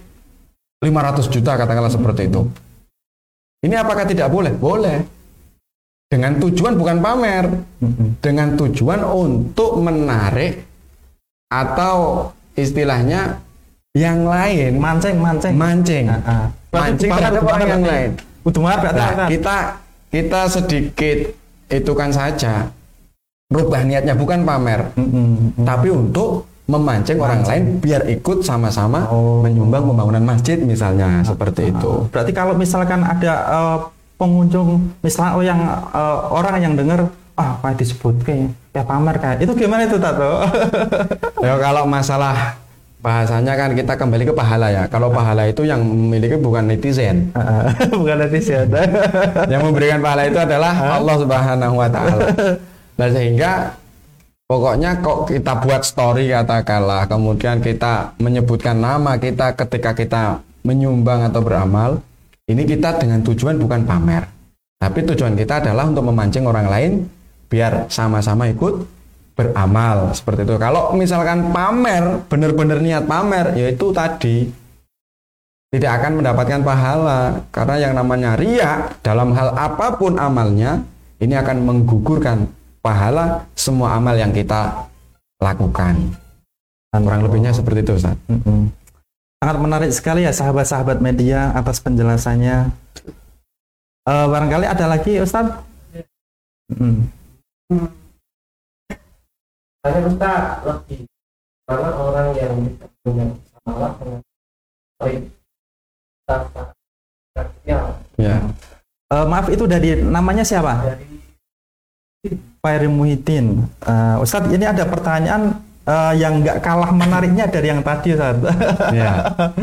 500 juta katakanlah seperti itu. Ini apakah tidak boleh? Boleh. Dengan tujuan bukan pamer, dengan tujuan untuk menarik atau istilahnya yang lain. Mancing mancing. Mancing. Ah, ah. Mancing pamer, terhadap orang yang lain. Nah, kita kita sedikit itu kan saja. Rubah niatnya bukan pamer. Tapi untuk memancing orang lain biar ikut sama-sama Oh. menyumbang pembangunan masjid misalnya seperti itu. Berarti kalau misalkan ada eh, pengunjung, misalnya oh yang eh, orang yang dengar, ah kayak disebut kayak kayak pamer kayak itu gimana itu tato? ya kalau masalah bahasanya kan kita kembali ke pahala ya kalau pahala itu yang memiliki bukan netizen Bukan netizen. yang memberikan pahala itu adalah Allah Subhanahu wa taala. Nah, sehingga pokoknya kok kita buat story katakanlah, kemudian kita menyebutkan nama kita ketika kita menyumbang atau beramal, ini kita dengan tujuan bukan pamer. Tapi tujuan kita adalah untuk memancing orang lain biar sama-sama ikut beramal seperti itu. Kalau misalkan pamer, benar-benar niat pamer, yaitu tadi tidak akan mendapatkan pahala karena yang namanya ria dalam hal apa pun amalnya ini akan menggugurkan pahala semua amal yang kita lakukan kurang lebihnya seperti itu Ustaz Mm-mm. Sangat menarik sekali ya sahabat-sahabat media atas penjelasannya. Eh, barangkali ada lagi Ustaz? Mm. Saya kita lebih mana orang yang punya masalah dengan baik tata sosial ya Eh, maaf itu dari namanya siapa? dari Pak Muhyiddin. Eh, Ustadz ini ada pertanyaan eh, yang nggak kalah menariknya dari yang tadi Ustadz. ya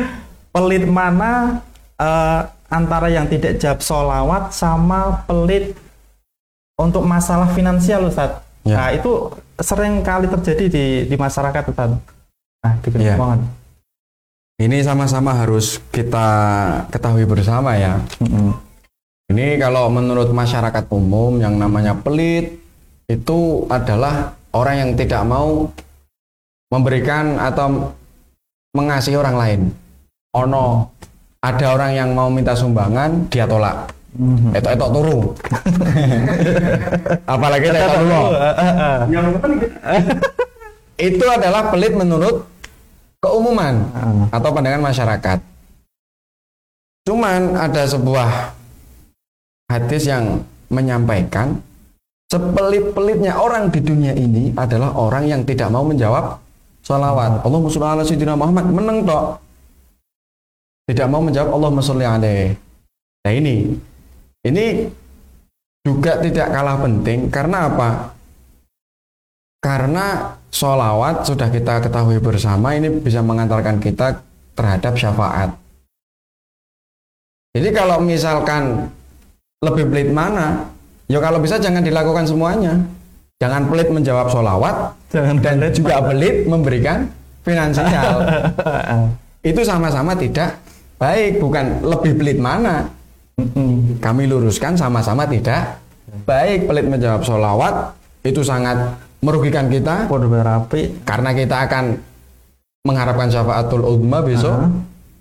pelit mana eh, antara yang tidak jawab solawat sama pelit untuk masalah finansial Ustadz? Ya. Nah itu sering kali terjadi di, di masyarakat Ustadz. Nah mohon. Ini sama-sama harus kita ketahui bersama ya. Mm-mm. Ini kalau menurut masyarakat umum yang namanya pelit itu adalah orang yang tidak mau memberikan atau mengasihi orang lain. Ono ada orang yang mau minta sumbangan dia tolak. Mhm. Etok etok turu. Apalagi etok turu. Yang apa nih? Itu adalah pelit menurut keumuman Ah. atau pandangan masyarakat. Cuman ada sebuah hadis yang menyampaikan sepelit-pelitnya orang di dunia ini adalah orang yang tidak mau menjawab sholawat. Allahumma sholli ala sayyidina Muhammad meneng tok. Tidak mau menjawab Allahumma sholli alaihi. Nah ini ini juga tidak kalah penting karena apa? Karena sholawat sudah kita ketahui bersama ini bisa mengantarkan kita terhadap syafaat. Jadi kalau misalkan lebih pelit mana, ya kalau bisa jangan dilakukan semuanya. Jangan pelit menjawab sholawat Jangan dan pelit juga pelit memberikan finansial. Itu sama-sama tidak baik, bukan lebih pelit mana. Kami luruskan sama-sama tidak baik. Pelit menjawab sholawat itu sangat merugikan kita berapi. karena kita akan mengharapkan syafaatul udma besok. Aha.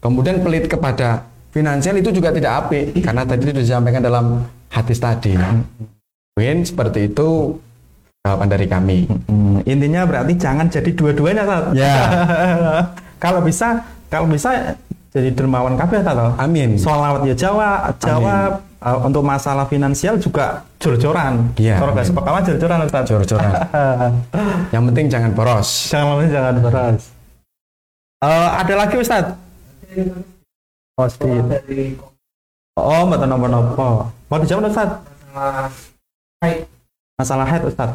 Kemudian pelit kepada finansial itu juga tidak apik karena tadi sudah disampaikan dalam hadis tadi. Mungkin seperti itu jawaban dari kami. Mm, intinya berarti jangan jadi dua-duanya Tat. Ya. kalau bisa kalau bisa jadi dermawan kabeh toh. Amin. Sholawat ya jawab, jawab Uh, untuk masalah finansial juga jor-joran. Iya. Kalau nggak sepakawan jor-joran Ustaz. Jor-joran. Yang penting jangan boros. jangan jangan beras. Eh, ada lagi Ustaz? Oh, sedikit. Oh, mbak nopo nopo. Mau dijawab Ustaz? masalah haid. Masalah head Ustaz.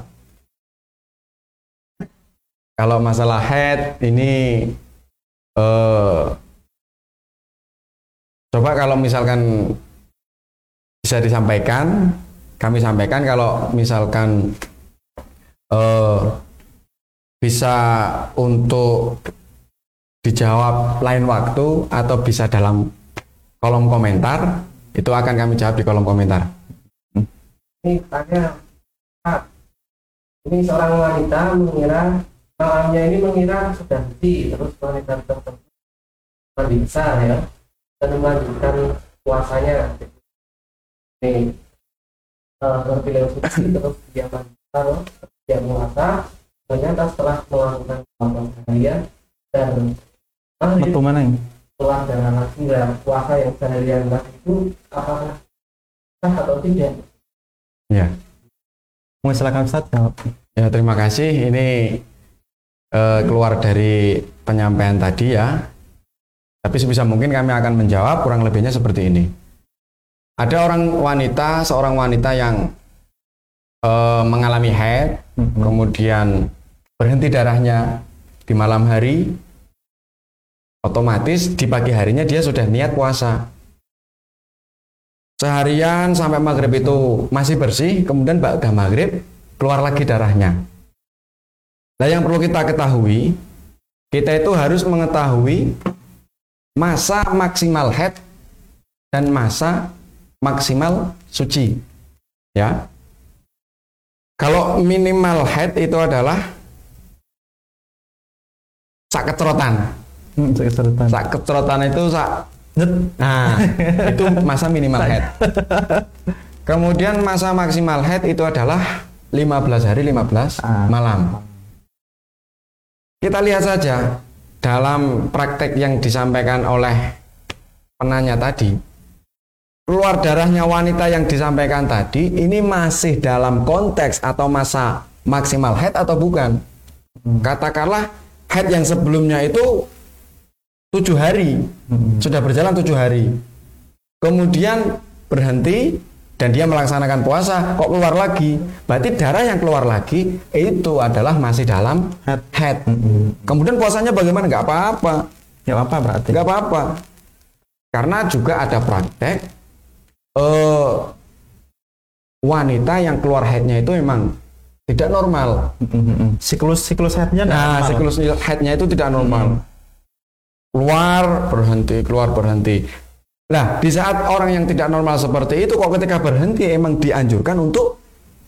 Kalau masalah head ini eh coba kalau misalkan bisa disampaikan, kami sampaikan kalau misalkan eh bisa untuk dijawab lain waktu atau bisa dalam kolom komentar itu akan kami jawab di kolom komentar. Ini tanya, ini seorang wanita mengira malamnya ini mengira sudah suci, terus wanita tertentu mandi besar ya, dan melanjutkan puasanya. Ini eh, terpilih suci, terus dia mandi besar, dia puasa, ternyata setelah melakukan puasa seharian dan Metu mana ini? keluar darah lagi dan puasa yang seharian tadi itu apakah sah atau tidak? Ya. Mau silakan Ustaz jawab. Ya, terima kasih. Ini eh, keluar dari penyampaian tadi ya. Tapi sebisa mungkin kami akan menjawab kurang lebihnya seperti ini. Ada orang wanita, seorang wanita yang eh, mengalami haid, Mhm. kemudian berhenti darahnya di malam hari, otomatis di pagi harinya dia sudah niat puasa. Seharian sampai maghrib itu masih bersih, kemudian pada maghrib keluar lagi darahnya. Nah yang perlu kita ketahui, kita itu harus mengetahui masa maksimal head dan masa maksimal suci. Ya. Kalau minimal head itu adalah sak kecerotan. Hmm. Sak itu sak. Nah, itu masa minimal head. Kemudian masa maksimal head itu adalah 15 hari 15 Ah. malam. Kita lihat saja dalam praktek yang disampaikan oleh penanya tadi. Keluar darahnya wanita yang disampaikan tadi ini masih dalam konteks atau masa maksimal head atau bukan? Katakanlah head yang sebelumnya itu tujuh hari Mhm. sudah berjalan tujuh hari. Kemudian berhenti dan dia melaksanakan puasa, kok keluar lagi? Berarti darah yang keluar lagi itu adalah masih dalam Head. head. Kemudian puasanya bagaimana? Nggak apa-apa, Ya apa berarti? nggak apa-apa. Karena juga ada praktek eh, wanita yang keluar headnya itu memang tidak normal. Siklus siklus headnya nggak Nah, normal. siklus headnya itu tidak normal. keluar berhenti keluar berhenti nah di saat orang yang tidak normal seperti itu kok ketika berhenti emang dianjurkan untuk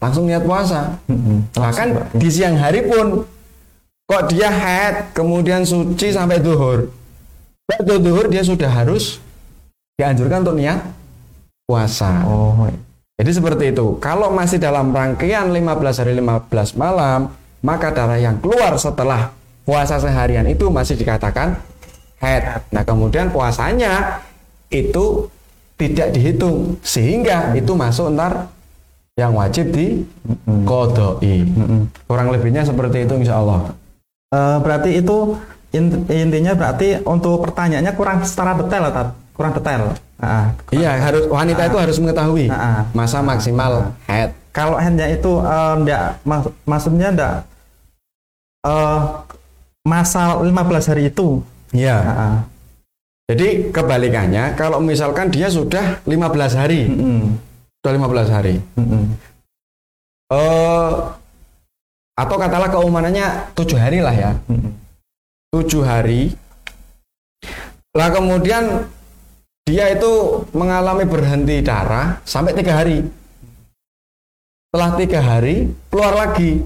langsung niat puasa? Bahkan di siang hari pun kok dia head kemudian suci sampai duhur? Waktu duhur dia sudah harus dianjurkan untuk niat puasa. Oh, jadi seperti itu. Kalau masih dalam rangkaian 15 hari 15 malam, maka darah yang keluar setelah puasa seharian itu masih dikatakan head. Nah, kemudian puasanya itu tidak dihitung sehingga itu masuk ntar yang wajib di kodoi. Kurang lebihnya seperti itu insya Allah. Eh, berarti itu in- intinya berarti untuk pertanyaannya kurang secara detail, Tat. kurang detail. Ah, Iya, harus wanita itu harus mengetahui Ah, ah. masa maksimal head. kalau hanya itu eh, ndak mak- maksudnya ndak eh, masa 15 hari itu. Iya. Jadi kebalikannya, kalau misalkan dia sudah 15 hari, Mm-mm. sudah 15 hari, Mm-mm. eh atau katalah keumanannya tujuh hari lah ya, tujuh hari. Lah kemudian dia itu mengalami berhenti darah sampai tiga hari. Setelah tiga hari keluar lagi.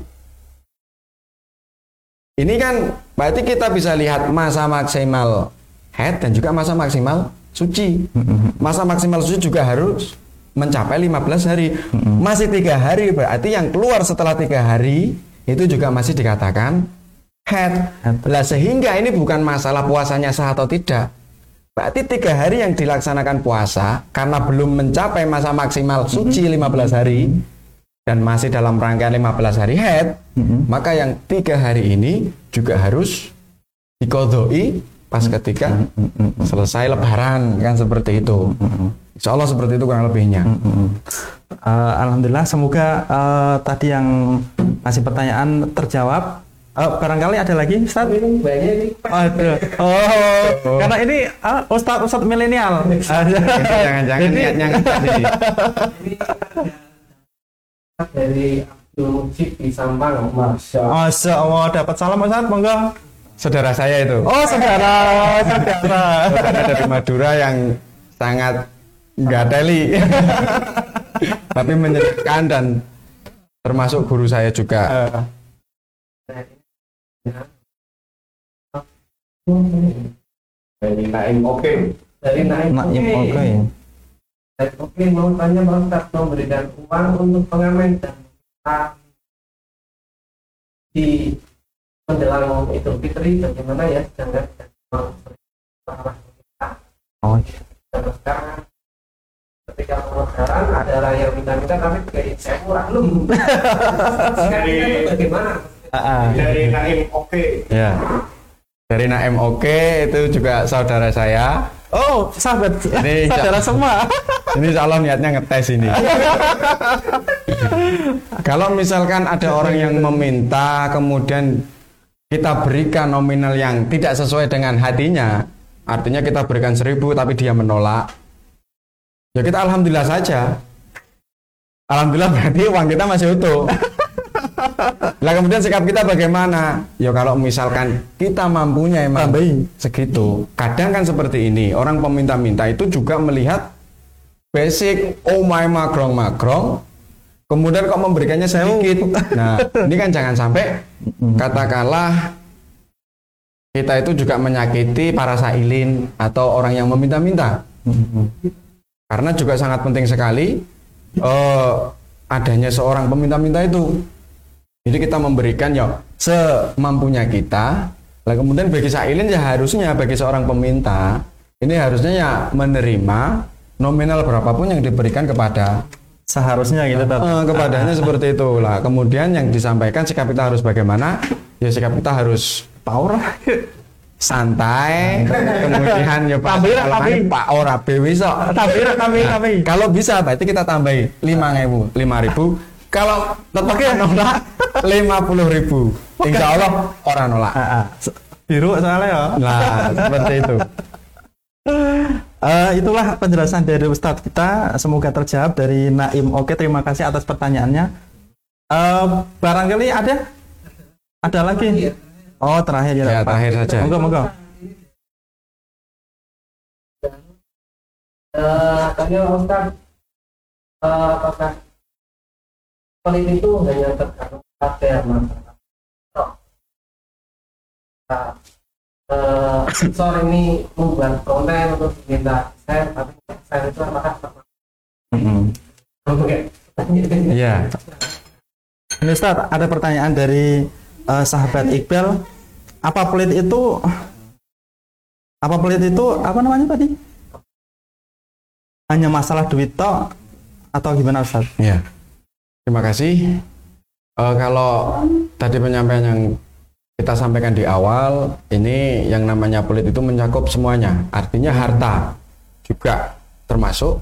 Ini kan berarti kita bisa lihat masa maksimal head dan juga masa maksimal suci. Masa maksimal suci juga harus mencapai 15 hari. Masih tiga hari berarti yang keluar setelah tiga hari itu juga masih dikatakan head. Lah sehingga ini bukan masalah puasanya sah atau tidak. Berarti tiga hari yang dilaksanakan puasa karena belum mencapai masa maksimal suci 15 hari dan masih dalam rangkaian 15 hari head, maka yang tiga hari ini juga harus dikodoi pas ketika selesai lebaran kan seperti itu. Insya Allah seperti itu kurang lebihnya. Eh, Alhamdulillah semoga eh, tadi yang masih pertanyaan terjawab. Eh, barangkali ada lagi Ustaz? Ini Aduh. Oh, karena ini ah, Ustaz Ustaz milenial. Jangan-jangan niatnya tadi. ini ada dari Abdul Mujib di Sampang, Masya Allah. Masya Allah dapat salam Ustaz, monggo. Saudara saya itu. Oh, saudara, saudara. Saudara dari Madura yang sangat nggak teli. Tapi menyenangkan dan termasuk guru saya juga. Eh, Dari Naim Oke. Dari Naim Naim Oke. oke. Naim Oke mau tanya Pak Ustadz memberikan uang untuk pengamen dan peserta di menjelang Idul Fitri bagaimana ya kita Oh, dan sekarang ketika pemekaran adalah yang minta-minta tapi kayak saya murah sekarang itu bagaimana ah, ah. dari Naim Oke Ya. Dari Naim Oke itu juga saudara saya. Oh, sahabat, Ini- saudara semua. Ini Allah niatnya ngetes ini. Kalau misalkan ada orang yang meminta, kemudian kita berikan nominal yang tidak sesuai dengan hatinya, artinya kita berikan seribu tapi dia menolak, ya kita alhamdulillah saja. Alhamdulillah berarti uang kita masih utuh. Lah kemudian sikap kita bagaimana? Ya kalau misalkan kita mampunya emang Tambahin. segitu. Kadang kan seperti ini, orang peminta-minta itu juga melihat basic oh my magrong-magrong kemudian kok memberikannya sedikit. Nah, ini kan jangan sampai katakanlah kita itu juga menyakiti para sailin atau orang yang meminta-minta. Karena juga sangat penting sekali eh, adanya seorang peminta-minta itu. Jadi kita memberikan ya semampunya kita. Lah kemudian bagi sailin ya harusnya bagi seorang peminta ini harusnya ya menerima nominal berapapun yang diberikan kepada Seharusnya gitu, Tat. Eh, kepadanya seperti itu lah. Kemudian yang disampaikan sikap kita harus bagaimana? Ya sikap kita harus Power. santai. kemudian ya Pak tapi- kan Pak ora sok. Tapi, tapi, Nah, tapi. Kalau bisa berarti kita tambahi lima ribu, lima ribu. Kalau tetap nolak lima puluh ribu. Insya Allah orang nolak. Ah, ah. Biru soalnya ya. Nah seperti itu. Uh, itulah penjelasan dari Ustadz kita. Semoga terjawab dari Naim. Oke, terima kasih atas pertanyaannya. Uh, barangkali ada? Ada lagi? Oh, terakhir ya. Ya, terakhir saja. Moga, moga. Uh, apakah pelit itu hanya tergantung eh, sensor ini membuat konten untuk kita share, tapi share itu apakah. Oke. Iya. Ini Ustaz, ada pertanyaan dari eh, sahabat Iqbal. Apa pelit itu? Apa pelit itu? Apa namanya tadi? Hanya masalah duit tok atau gimana Ustaz? Iya. Terima kasih. Eh, kalau tadi penyampaian yang kita sampaikan di awal, ini yang namanya pelit itu mencakup semuanya. Artinya harta juga termasuk.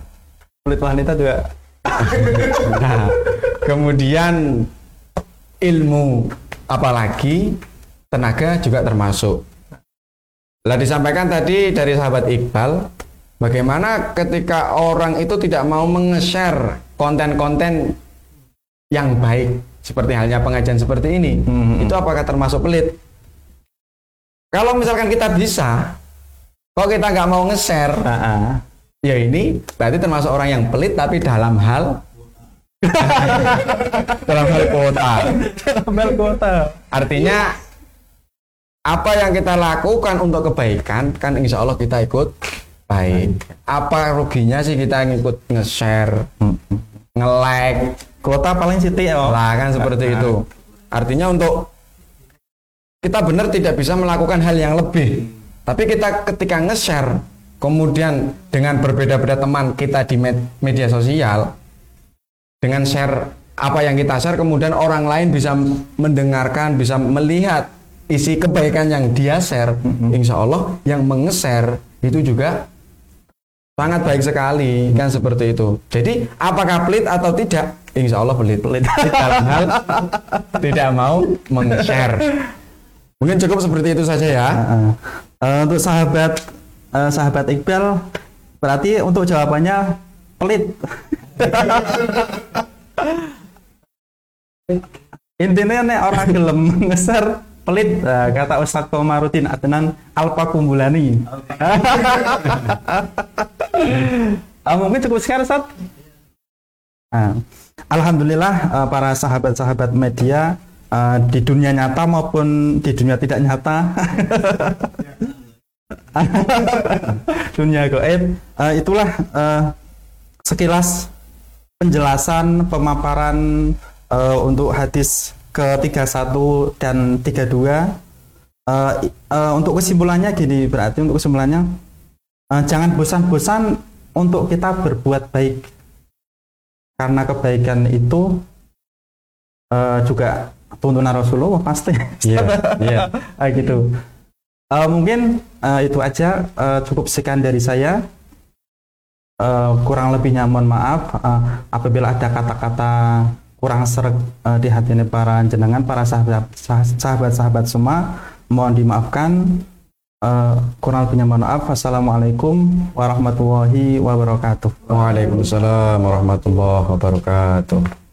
Pelit wanita juga. Nah, kemudian ilmu apalagi tenaga juga termasuk. Lah disampaikan tadi dari sahabat Iqbal, bagaimana ketika orang itu tidak mau menge-share konten-konten yang baik seperti halnya pengajian seperti ini, Mhm. itu apakah termasuk pelit? Kalau misalkan kita bisa, kok kita nggak mau nge-share, Ah, ah. ya ini berarti termasuk orang yang pelit tapi dalam hal dalam hal kuota. Mel kota. Artinya apa yang kita lakukan untuk kebaikan kan insya Allah kita ikut baik. Apa ruginya sih kita ngikut nge-share, nge-like, Kota paling siti ya. lah kan seperti itu. Artinya untuk kita benar tidak bisa melakukan hal yang lebih. Tapi kita ketika nge-share, kemudian dengan berbeda-beda teman kita di med- media sosial, dengan share apa yang kita share, kemudian orang lain bisa mendengarkan, bisa melihat isi kebaikan yang dia share. Insya Allah yang menge-share itu juga sangat baik sekali kan seperti itu. Jadi apakah pelit atau tidak? Insya Allah pelit. Pelit dalam hal tidak mau meng-share. Mungkin cukup seperti itu saja ya. Ah, ah. Eh, untuk sahabat eh, sahabat Iqbal, berarti untuk jawabannya pelit. Intinya nek orang gelem ngeser pelit Nah, kata Ustaz Komarudin Adnan Alpa Kumbulani. Ah, mungkin cukup sekarang Ustaz. Nah, Alhamdulillah eh, para sahabat-sahabat media eh, di dunia nyata maupun di dunia tidak nyata dunia goib itulah sekilas penjelasan pemaparan untuk hadis ke-31 dan 32 Eh, i- eh, untuk kesimpulannya gini berarti untuk kesimpulannya eh, jangan bosan-bosan untuk kita berbuat baik. Karena kebaikan itu eh, juga tuntunan Rasulullah pasti. Iya, iya. Ah, gitu. Eh, mungkin eh, itu aja. Eh, cukup sekian dari saya. Eh, kurang lebihnya mohon maaf. Eh, apabila ada kata-kata kurang sereg eh, di hati ini para jenengan para sahabat sahabat-sahabat semua. Mohon dimaafkan. Eh, kurang lebihnya mohon maaf. Assalamualaikum warahmatullahi wabarakatuh. Waalaikumsalam warahmatullahi wabarakatuh.